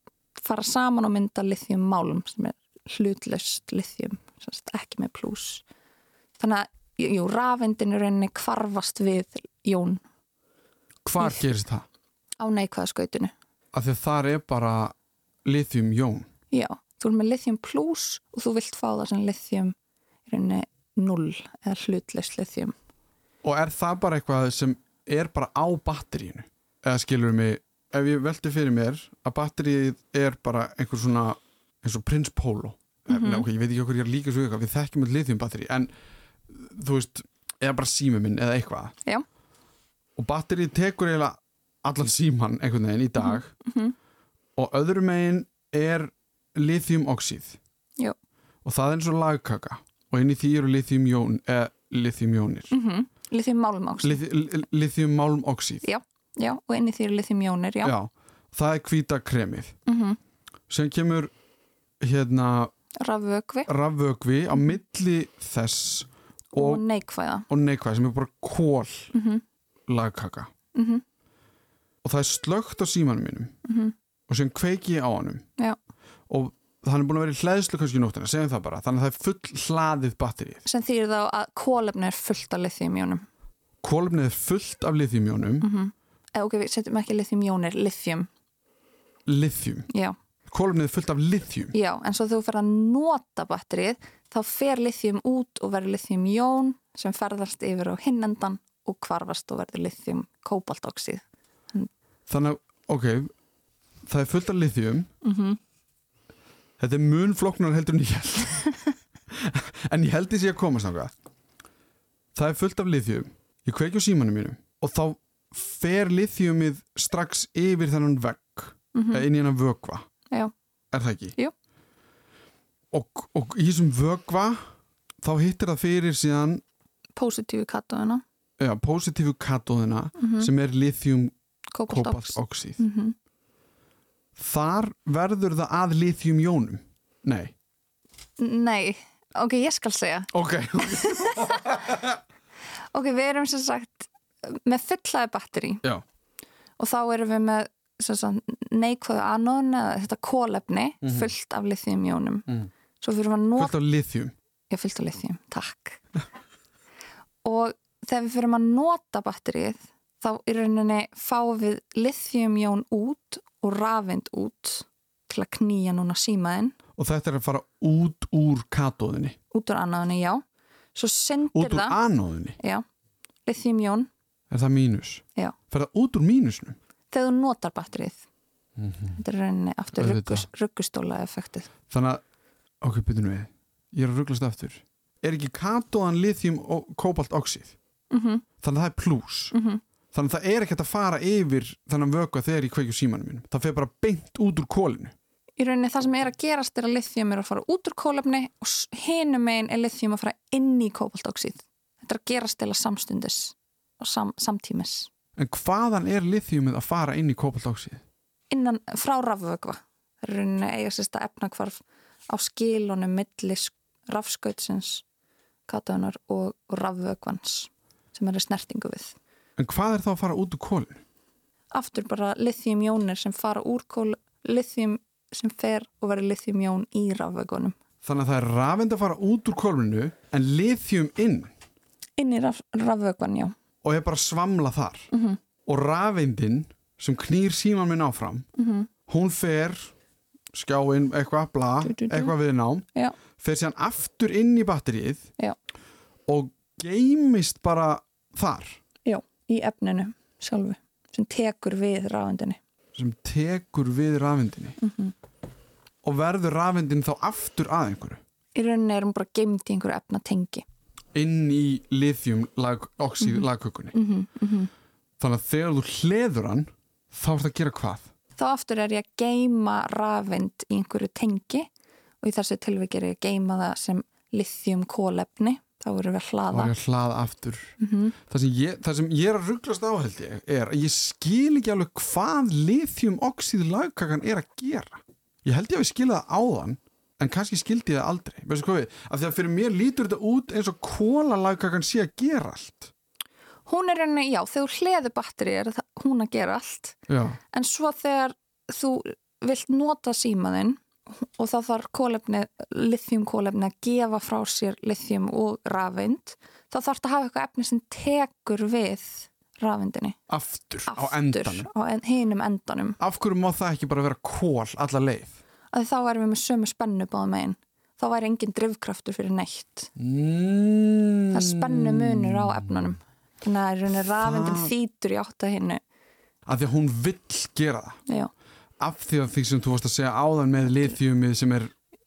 fara saman og mynda lithium málm sem er hlutlaust lithium, ekki með pluss. Þannig að, jú, rafeindin er rauninni kvarfast við jón Hvar gerist það? á neikvæða skautinu. Af því að þar er bara lithium jón. Já, þú er með lithium pluss og þú vilt fá það sem lithium rauninni 0 eða hlutlaust lithium. Og er það bara eitthvað sem er bara á batteríinu? Eða skilur mig, ef ég velti fyrir mér að batteríið er bara einhver svona, eins og Prince Polo. Mm Mhm. ok, ég veit ekki okkur ég er líka svo eitthvað, við þekkjum öll lithium batteri, en þú veist, eða bara sími minn eða eitthvað. Já. Og batterið tekur eiginlega allan síman einhvern veginn í dag Mhm. og öðru megin er lithiumoxíð. Já. Og það er eins og lagkaka og inn í því eru lithiumjón, eða lithiumjónir. Mm Lithium málmáks. Lith, lithiummálmoxíð. Já. Já, og inn í því eru lithium jónir, já. Já, það er hvíta kremið. Mm Sem kemur hérna Rafvökvi rafvögvi á milli þess og, og, neikvæða. og neikvæð sem er bara kól Mm lagkaka. -hmm. Og það er slögt á símanum mínum Mhm. og sem kveiki ég á. Já. Og hann er búin að vera í hlæðslu kannski í nóttina, segjum það bara. Þannig að það er full hlaðið batterið. Sem þýr þá að kólefni er fullt af lithium jónum. Kólefnið er fullt af lithiumjónum, Mm Eða ok, við setjum ekki lithium jónir, lithium. lithium. Já. Kólefnið er fullt af lithium. Já, en svo þú fer að nota batterið, þá fer lithium út og verður lithium jón sem ferðast yfir á hinnendan og kvarfast og verður lithium kóbaltoxíð. Þannig að, ok, það er fullt af lithium Mm Þetta er mun flóknar heldur en ég held [LAUGHS] En ég held því að komast náttúrulega Það er fullt af lithium Ég kveiki á símanum mínum Og þá fer lithiumið strax yfir þennan vegg mm inn í hennan vögva. Já. Er það ekki? Jú. og, og í þessum vögva þá hittir það fyrir síðan Positífu katóðuna, ja, positífu katóðina Mhm. sem er lithium kobaltoxíð Mm -hmm. Þar verður það að lithium jónum Nei Nei, ok, ég skal segja. Ok, [LAUGHS] Ok, við erum sem sagt með fullaði batteri já og þá erum við með neikvæðu anón þetta kólefni Mhm. fullt af lithiumjónum. mm. Fyrir að nota Fullt af lithium Já, fullt af lithium, takk. [LAUGHS] og þegar við fyrir að nota batterið, þá í rauninni fáum við lithiumjón út og rafind út til að knýja núna símaðinn Og þetta er að fara út úr katóðinni út úr annaðinni, já. Út úr anóðinni já, lithiumjón, Er það mínus? já, Fer það út úr mínusnum? Þegar þú notar batterið. Þetta er rauninni aftur ruggustóla effektið. Þannig að, ok, byrjum við Ég er að rugglast aftur Er ekki katóðan lithium og kobaltoxíð? Mm Þannig að það er plús -hmm. Þannig að það er ekkert að fara yfir þennan vöku þegar ég kveikju símanum mínum Það fer bara beint út úr kólinu Í rauninni það sem er að gerast er að lithium er að fara út úr kólefni og hinum megin er lithium að fara inn í kóbaltoxíð. þetta er að gera stila samstundis og sam, samtímis En hvaðan er lithiumið að fara inn í kobaltóksið? innan frá rafvögva það er rauninni eiga sérsta efnakvarf á skilunum milli rafskautsins kataðunar og, rafvögvans sem er í snertingu við. En hvað er þá að fara út úr kólinu? aftur bara lithiumjónir sem fara úr kól lithium sem fer og verður lithiumjón í rafvögunum Þannig að það er rafend að fara út úr kólinu en lithium inn? Inn í raf, rafvögun, já og er bara svamla þar. mm Og rafendin sem knýr síman minn áfram, -hmm. hún fer skjáinn, eitthvað, bla, eitthvað við nám, Já. fer síðan aftur inn í batterið Já. og geimist bara þar já, í efninu sjálfu sem tekur við rafendinni sem tekur við rafendinni mm og verður rafendin þá aftur að einhverju í rauninni er hún bara geimd í einhverju efna tengi inn í lithium lag, oxíð Mhm. lagkökunni. mm -hmm. Þannig að þegar þú hleður hann þá er það að gera hvað? þá aftur er ég að geima rafend í einhverju tengi og í þessu tilviki er ég að geima það sem lithium kólefni þá erum við að hlaða að hlaða aftur. mm -hmm. Það sem ég, það sem ég er að rugglast á held ég er að ég skil ekki alveg hvað lithium oxíð lagkakan er að gera. Ég held ég að við skilja það áðan en kannski skildi ég það aldrei. Veistu hvað við? Af því að fyrir mér lítur þetta út eins og kólalagkakan sé að gera allt. hún er rauninni, já, þegar hleðu batteri er hún að gera allt Já. en svo þegar þú vilt nota símaðinn og þá þarf kólefni, lithium kólefni að gefa frá sér lithium og rafeind, þá þarf það að hafa eitthvað efni sem tekur við rafeindinni, Aftur, á aftur endanum. á en, hinum endanum Af hverju má það ekki bara vera kól alla leið? Að þá erum við með sömu spennu báðum megin. Þá væri engin drifkraftur fyrir neitt. Mm. það spennu munur á efnunum. Þannig að rafeindin Það- þýtur í átt að hinnu. Af því að hún vill gera það. já, Af því að því sem þú varst að segja áðan með lithiumið sem er,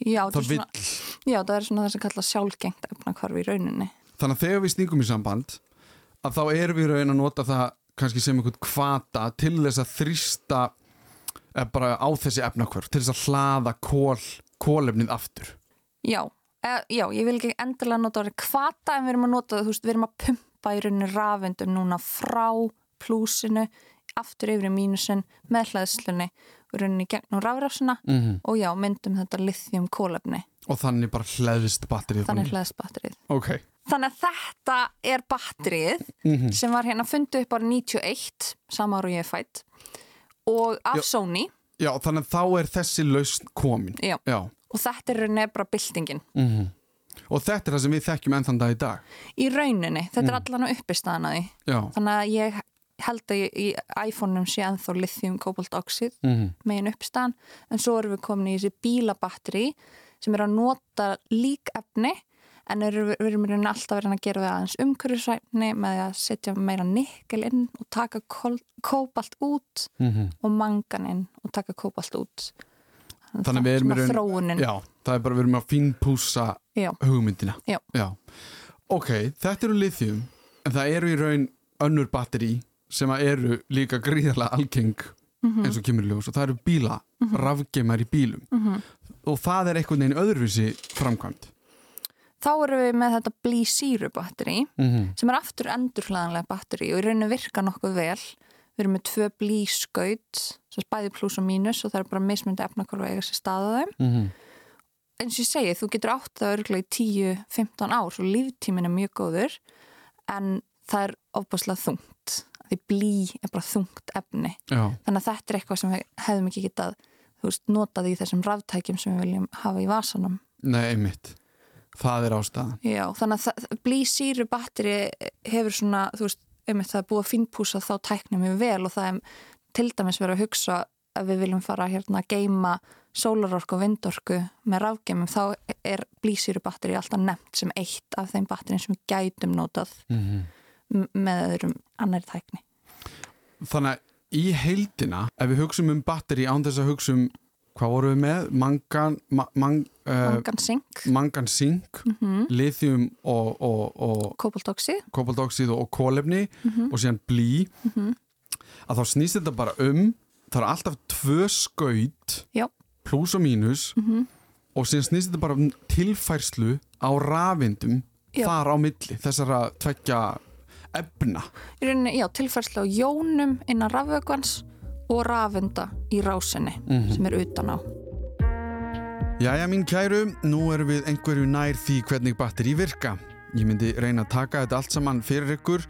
já, það vill. svona, já, það er svona það sem kalla sjálfgengt efnakvarfi í rauninni. Þannig að þegar við stingum í samband að þá erum við í raun að nota það kannski sem einhvern kvata til þess að þrýsta bara á þessi efnakvörf, til þess að hlaða kól, kólefnið aftur. Já, e, já, ég vil ekki endilega nota orðið kvata en við erum að nota það, þú veist, við erum að pumpa í rauninni rafendum núna frá plúsinu, aftur yfir í mínusin með rauninni í gegnum rafrásina Mm -hmm. og já, myndum þetta lithium kólefni, Og þannig bara hlæðist batterið. þannig hlæðst batterið. Ok. Þannig að þetta er batterið Mm sem var hérna fundið upp árið 91, sama ára og ég er fætt og af. Sony Já, þannig að þá er þessi lausn komin. Já. Já. og þetta er bara byltingin. Mm Og þetta er það sem við þekkjum enn þann dag í dag. Í rauninni, þetta er allan á uppistaðan að því. Já. Þannig að ég held að í iPhone-um sé ennþá lithium kobaltoxid Mm megin uppstæðan en svo erum við komin í þessi bílabatteri sem er að nota lík efni en við erum í rauninni alltaf verið að gera við aðeins umhverfisvæfni með að setja meira nikkel inn og taka kóbalt út -hmm. og mangan inn og taka kóbalt út Þannig að við erum í Svona raun- þróunin Já, það er bara við erum að fínpúsa Já. hugmyndina. Já. Ok, þetta eru lithium, en það eru í raun önnur batteri sem eru líka gríðarlega algeng Mhm. eins og kemur í ljós og það eru bíla, mm rafgeimar í bílum Mhm. og það er einhvern veginn öðruvísi framkvæmt. Þá erum við með þetta blísýru batteri Mm -hmm. sem er aftur endurhlaðanlega batteri og í rauninu virka nokkuð vel. Við erum með tvö blískaut, sem er bæði pluss og mínus og það er bara mismundi efnakólu að eiga sér staða þeim. Mm -hmm. Eins og ég segi, þú getur átt það örgulega í 10-15 ár og líftímin er mjög góður en það er ofbáslega þungt. Því blí er bara þungt efni. Já, Þannig að þetta er eitthvað sem við hefðum ekki getað veist, notað í þessum ráftækjum sem við viljum hafa í vasanum. nei, einmitt. Það er ástæðan. Já, þannig að blísýru batteri hefur svona, þú veist, einmitt það er búið að finnpúsa þá tæknum við vel og það er til dæmis verið að hugsa að við viljum fara hérna að geima sólarorku og vindorku með rafgeimum þá er blísýru batteri alltaf nefnt sem eitt af þeim batterin sem við gætum notað Mm m- með öðrum annari tækni. Þannig að í heildina, ef við hugsum um batteri án þess að hugsa um, hvað vorum við með? Mangan, ma mang, uh, Mangan sink, mangan sink, mm lithium og, og, og kobaltoxið, kobaltóksíð og kólefni Mhm. og síðan blí Mhm. að þá snýst þetta bara um það er alltaf tvö skaut pluss og mínus mm og síðan snýst þetta bara um tilfærslu á rafindum Já. þar á milli þessara tveggja efna Í rauninni, já, tilfærslu á jónum innan rafvökvans og rafunda í rásinni Mhm. sem er utan á. Jæja mín kæru, nú erum við einhverju nær því hvernig batteri virka. Ég myndi reyna að taka þetta allt saman fyrir ykkur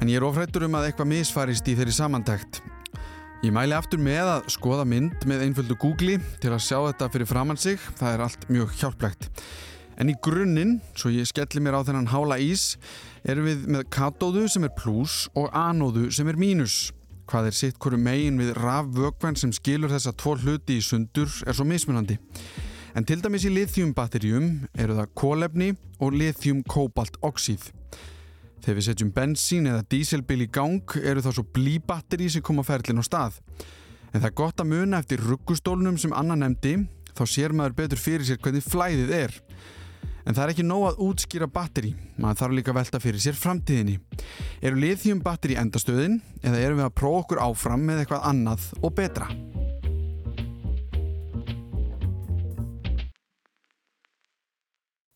en ég er ofrættur um að eitthvað misfarist í þeirri samantækt. Ég mæli aftur með að skoða mynd með einföldu Google til að sjá þetta fyrir framann sig, það er allt mjög hjálplegt. En í grunninn, svo ég skelli mér á þennan hála ís, erum við með katóðu sem er pluss og anóðu sem er mínus. Hvað er sitt hverju megin við rafvökven sem skilur þessa tvo hluti í sundur er svo mismunandi. En til dæmis í lithiumbatterjum eru það kólefni og lithium-kobalt-oxíð. Þegar við setjum bensín eða díselbíl í gang eru það svo blíbatteri sem koma ferlinn á stað. En það er gott að muna eftir ruggustólnum sem Anna nefndi, þá sér maður betur fyrir sér hvernig flæðið er. En það er ekki nóg að útskýra batteri, maður þarf líka að velta fyrir sér framtíðinni. Eru lithiumbatteri endastöðin eða erum við að prófa okkur áfram með eitthvað annað og betra?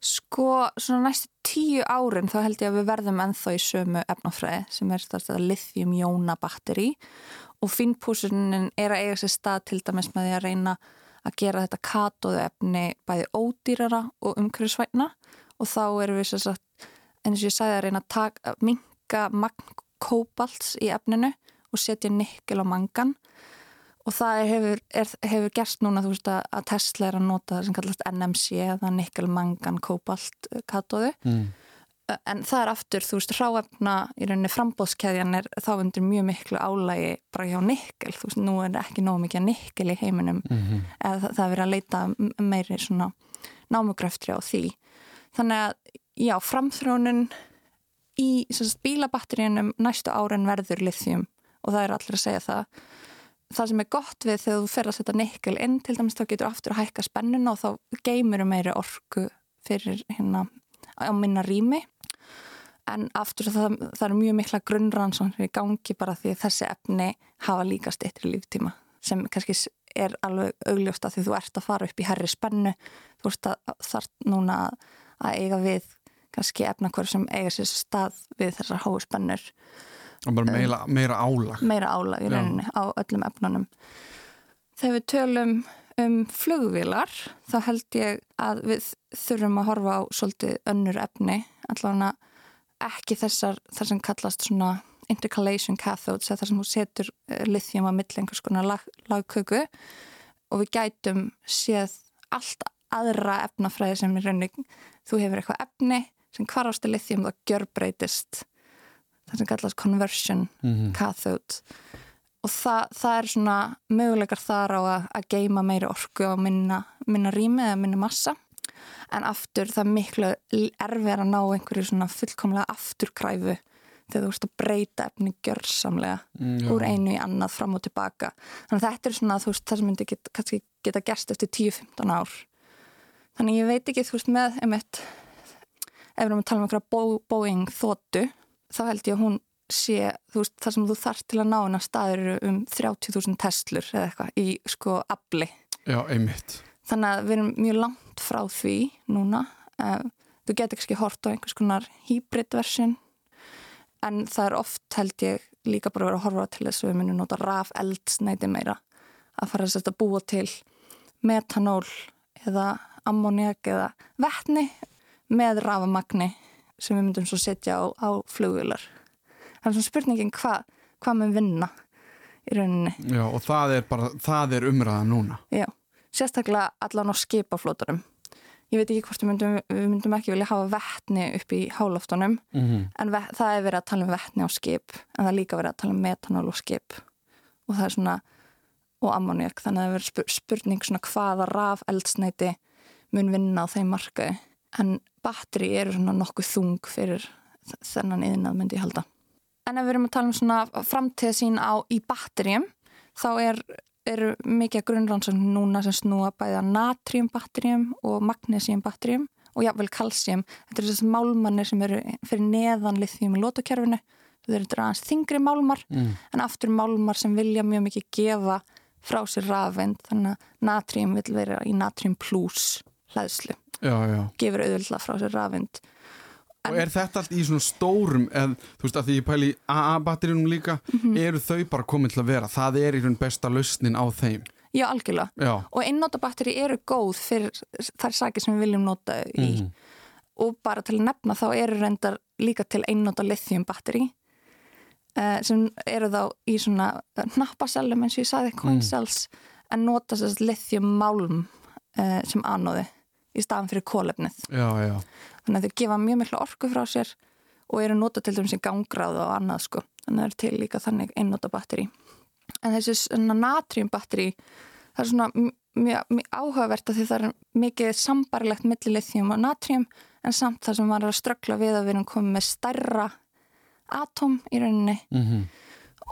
Sko, svona næstu tíu árin þá held ég að við verðum ennþá í sömu efnafræði sem er þetta lithium-jóna batteri og finnpúsunin er að eiga sér stað til dæmis með því að reyna að gera þetta katóðu efni bæði ódýrara og umhverfisvætna og þá erum við eins og ég sagði að reyna að, að minka magn kóbalts í efninu og setja nikkel og mangan og það hefur, er, hefur gerst núna þú veist að, að Tesla er að nota það sem kallast NMC eða nikkel mangan kóbalt katóðu. Mm. En það er aftur, þú veist, hráefna í rauninni frambóðskeðjan er þá undir mjög miklu álægi bara hjá nikkel. Þú veist, nú er ekki nóg mikið nikkel í heiminum. Mm -hmm. eða það, það er verið að leita meiri svona námugröftri á því. Þannig að, já, framþróunin í sagt, bílabatteríunum næstu árin verður lithium. Og það er allir að segja það. Það sem er gott við þegar þú fer að setja nikkel inn til dæmis þá getur aftur að hækka spennuna og þá geymur meiri orku fyrir hérna á minna rými en aftur það, það er mjög mikla grunnrannsóknir í gangi bara því þessi efni hafa líka stýttir líftíma sem kannski er alveg augljóst að því þú ert að fara upp í herri spennu þú ert að þart núna að, eiga við kannski efnakvör sem eiga sér stað við þessar háu spennur Og bara meira, meira álag. meira álag í Já. rauninni á öllum efnunum. Þegar við tölum um flugvilar þá held ég að við þurfum að horfa á svolítið önnur efni, allavega ekki þessar, þar sem kallast svona intercalation cathodes, þar sem þú setur eh, lithium að milli einhvers konar lag, lagköku. Og við gætum séð allt aðra efnafræði sem í rauninni, þú hefur eitthvað efni sem hvarfasti lithium þá gjörbreytist það sem kallast conversion Mm cathode. Og það, það er svona möguleikar þar á að, að geima meiri orku og minna, minna rými eða minna massa en aftur það er miklu erfið að ná einhverju svona fullkomlega afturkræfu þegar þú ert að breyta efni gjörsamlega Já. úr einu í annað fram og tilbaka þannig að þetta er svona veist það sem myndi get, kannski geta gerst eftir 10-15 ár þannig ég veit ekki þú veist með einmitt, ef við erum að tala um einhverja Bo- Boeing þóttu þá held ég að hún sé veist það sem þú þarf til að ná hennar staður eru um 30.000 testlur eða eitthvað í sko afli Já, einmitt. Þannig að við erum mjög langt frá því núna. Uh, þú getur kannski hort á einhvers konar hybrid version. En það er oft held ég líka bara verið að horfa til þess að við munum nota raf eldsneiti meira. Að fara að búa til metanól eða ammoniak eða vettni með rafamagni sem við myndum svo setja á, á flugvilar það er svona spurningin hvað hva mun vinna í rauninni? Já, og það er bara, það er umræða núna. Já, sérstaklega allan á skipaflótunum. Ég veit ekki hvort við myndum, við myndum ekki vilja hafa vettni upp í hálóftunum Mm -hmm. en það er verið að tala um vettni á skip en það er líka verið að tala um metanól og skip og það er svona og ammoniak þannig að það er verið spur- spurning svona hvaða raf eldsneiti mun vinna á þeim markaði en batteri eru svona nokkuð þung fyrir þennan yðnað myndi ég halda. En ef við erum að tala um svona framtíð sín á í batterjum þá er, eru mikið grunnrannsókn núna sem snúa bæða natriumbatterjum og magnesiumbatterjum og jáfnvel kalsíum. Þetta eru þessi málmannir sem eru fyrir neðan lithium í lótukerfinu. Þetta eru aðeins þingri málmar Mm. en aftur málmar sem vilja mjög mikið gefa frá sér rafeind þannig að natrium vil vera í natrium plus hlæðslu Já, já. gefur auðvitað frá sér rafund Og er þetta allt í svona stórum eða þú veist að því ég pæli AA-batterjunum líka Mhm. eru þau bara komin til að vera það er í raun besta lausnin á þeim Já, algjörlega. Já, Og einnóta batteri eru góð fyrir þær sakir sem við viljum nota í. Mhm. Og bara til að nefna þá eru reyndar líka til einnóta lithium batteri uh, sem eru þá í svona hnappasellum eins og ég sagði, coin cells, en nota þess lithium málm uh, sem anóði í staðan fyrir kólefnið. já, já Þannig að þau gefa mjög miklu orku frá sér og eru nota til dæmis í gangráð og annað sko. Þannig að það er til líka þannig einnóta batteri. En þessi natrium batteri, það er svona mjög, mjög áhugavert að því það er mikið sambarilegt milli lithium og natrium en samt það sem var að ströggla við að við erum komið með stærra atóm í rauninni mm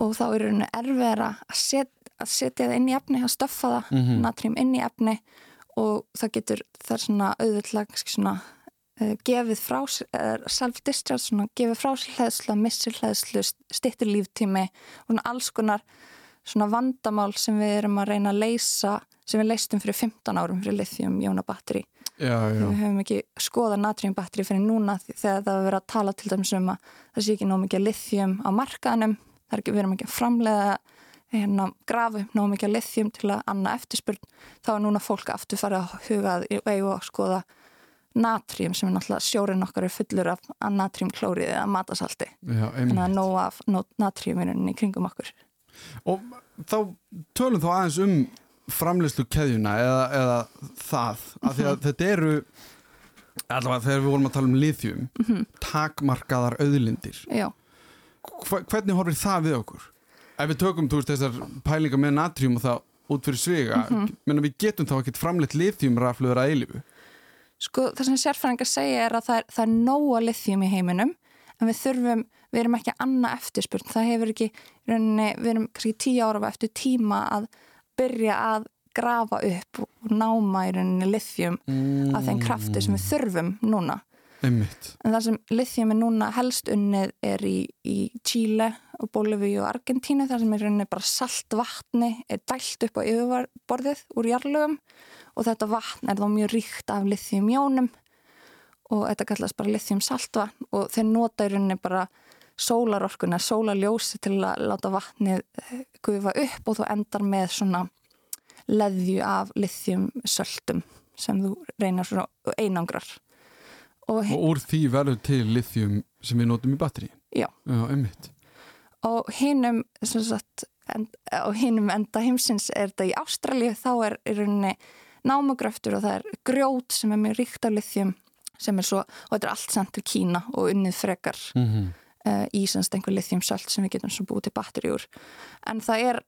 og þá er rauninni erfiðara að, set, að setja það inn í efni, að stöffa það Mhm. natrium inn í efni og það getur, það er svona auðvitað svona gefið frá uh, self-discharge svona gefið frá sér hlæðslu, missir hlæðslu stittir líftími og alls konar svona vandamál sem við erum að reyna að leysa sem við leystum fyrir 15 árum fyrir lithium jóna batteri Já, já, við höfum ekki skoðað natrium batteri fyrir núna þegar það verið að tala til dæmis um að það sé ekki nóg mikið lithium á markaðanum það er ekki, erum ekki að framleiða hérna, grafu nóg mikið lithium til að anna eftirspurn, þá er núna fólk aftur farið að huga að eigu að skoða natrium sem er náttúrulega sjórin okkar er fullur af natriumklórið eða matasalti, já þannig að nóg af nóg natriumininn í kringum okkur. Og þá tölum þá aðeins um framleyslu keðjuna eða, eða það, af því að þetta eru allavega þegar við vorum að tala um lithium takmarkaðar auðlindir. Hva, hvernig horfir það við okkur? Ef við tökum, þú veist, þessar pælingar með natrium og það út fyrir sviga menn við getum þá ekkert framleitt lithium rafluður að eilifu Sko það sem sérfræðingar segja er að það er, það er nóga lithium í heiminum en við þurfum, við erum ekki að anna eftirspurn, það hefur ekki rauninni, við erum kannski tíu ára eftir tíma að byrja að grafa upp og náma í rauninni lithium mm. að þeim krafti sem við þurfum núna Einmitt, en það sem lithium er núna helst unnið er í, í Chile og Bolífi og Argentínu þar sem er rauninni bara salt vatni er dælt upp á yfirborðið úr jarlögum og þetta vatn er þá mjög ríkt af lithium jónum og þetta kallast bara lithium saltvatn og þeir nota í rauninni bara sólarorkuna, sólarljósi til að láta vatnið gufa upp og þú endar með svona leðju af lithium söltum sem þú reynar svona einangrar og, og úr því verður til lithium sem við notum í batteri Já. Já, einmitt. Og hinum sem sagt, en, á hinum enda heimsins er þetta í Ástralíu þá er í rauninni námugröftur og það er grjót sem er mjög ríkt af lithium sem er svo, og þetta er allt samt til Kína og unnið frekar mm -hmm. uh, í semst einhver lithium sölt sem við getum svo búið til batteri úr. En það er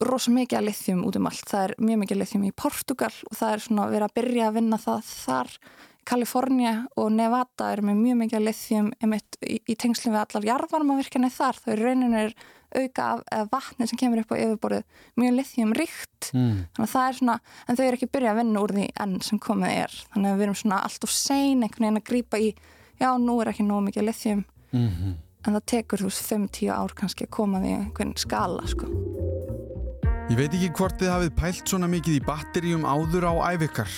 rosa mikið af lithium út um allt, það er mjög mikið lithium í Portugal og það er svona verið að byrja að vinna það þar Kalifornia og Nevada er með mjög mikið af lithium einmitt í, í tengslum við allar jarðvarmavirkjani þar, þau eru rauninni er auka af, vatni sem kemur upp á yfirborðið mjög lithium ríkt mm. þannig að það er svona, en þau eru ekki byrjað að vinna úr því enn sem komið er, þannig að við erum svona allt of sein einhvern veginn að grípa í já, nú er ekki nóg mikið lithium Mm -hmm. en það tekur þú veist 5-10 ár kannski að koma því einhvern skala sko. Ég veit ekki hvort þið hafið pælt svona mikið í batteríum áður á æfikar.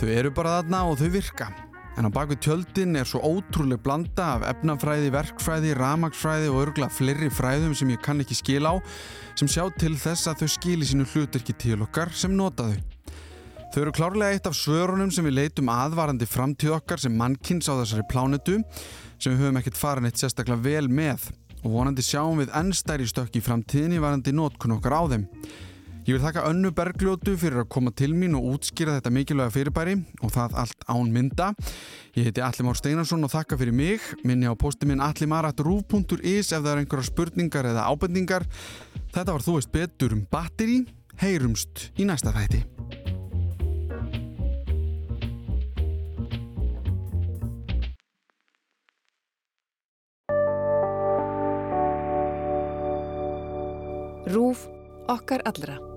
Þau eru bara þarna og þau virka. En á baku tjöldin er svo ótrúleg blanda af efnafræði, verkfræði, ramagsfræði og örgla fleiri fræðum sem ég kann ekki skil á sem sjá til þess að þau skili sínu hluturki til okkar sem nota þau. Þau eru klárlega eitt af svörunum sem við leitum aðvarandi framtíð okkar sem mannkins á þessari plánetu sem við höfum ekkert farin eitt sérstaklega vel með og vonandi sjáum við enn stærri stökk í framtíðinni varandi nótkun okkar á þeim. Ég vil þakka önnu bergljótu fyrir að koma til mín og útskýra þetta mikilvæga fyrirbæri og það allt án mynda. Ég heiti Alli Már Steinarsson og þakka fyrir mig. Minni á posti minn allimarat.ruf.is ef það er einhverja spurningar eða ábendingar. Þetta var Þú veist betur um batteri. Heyrumst í næsta þætti. Rúf okkar allra.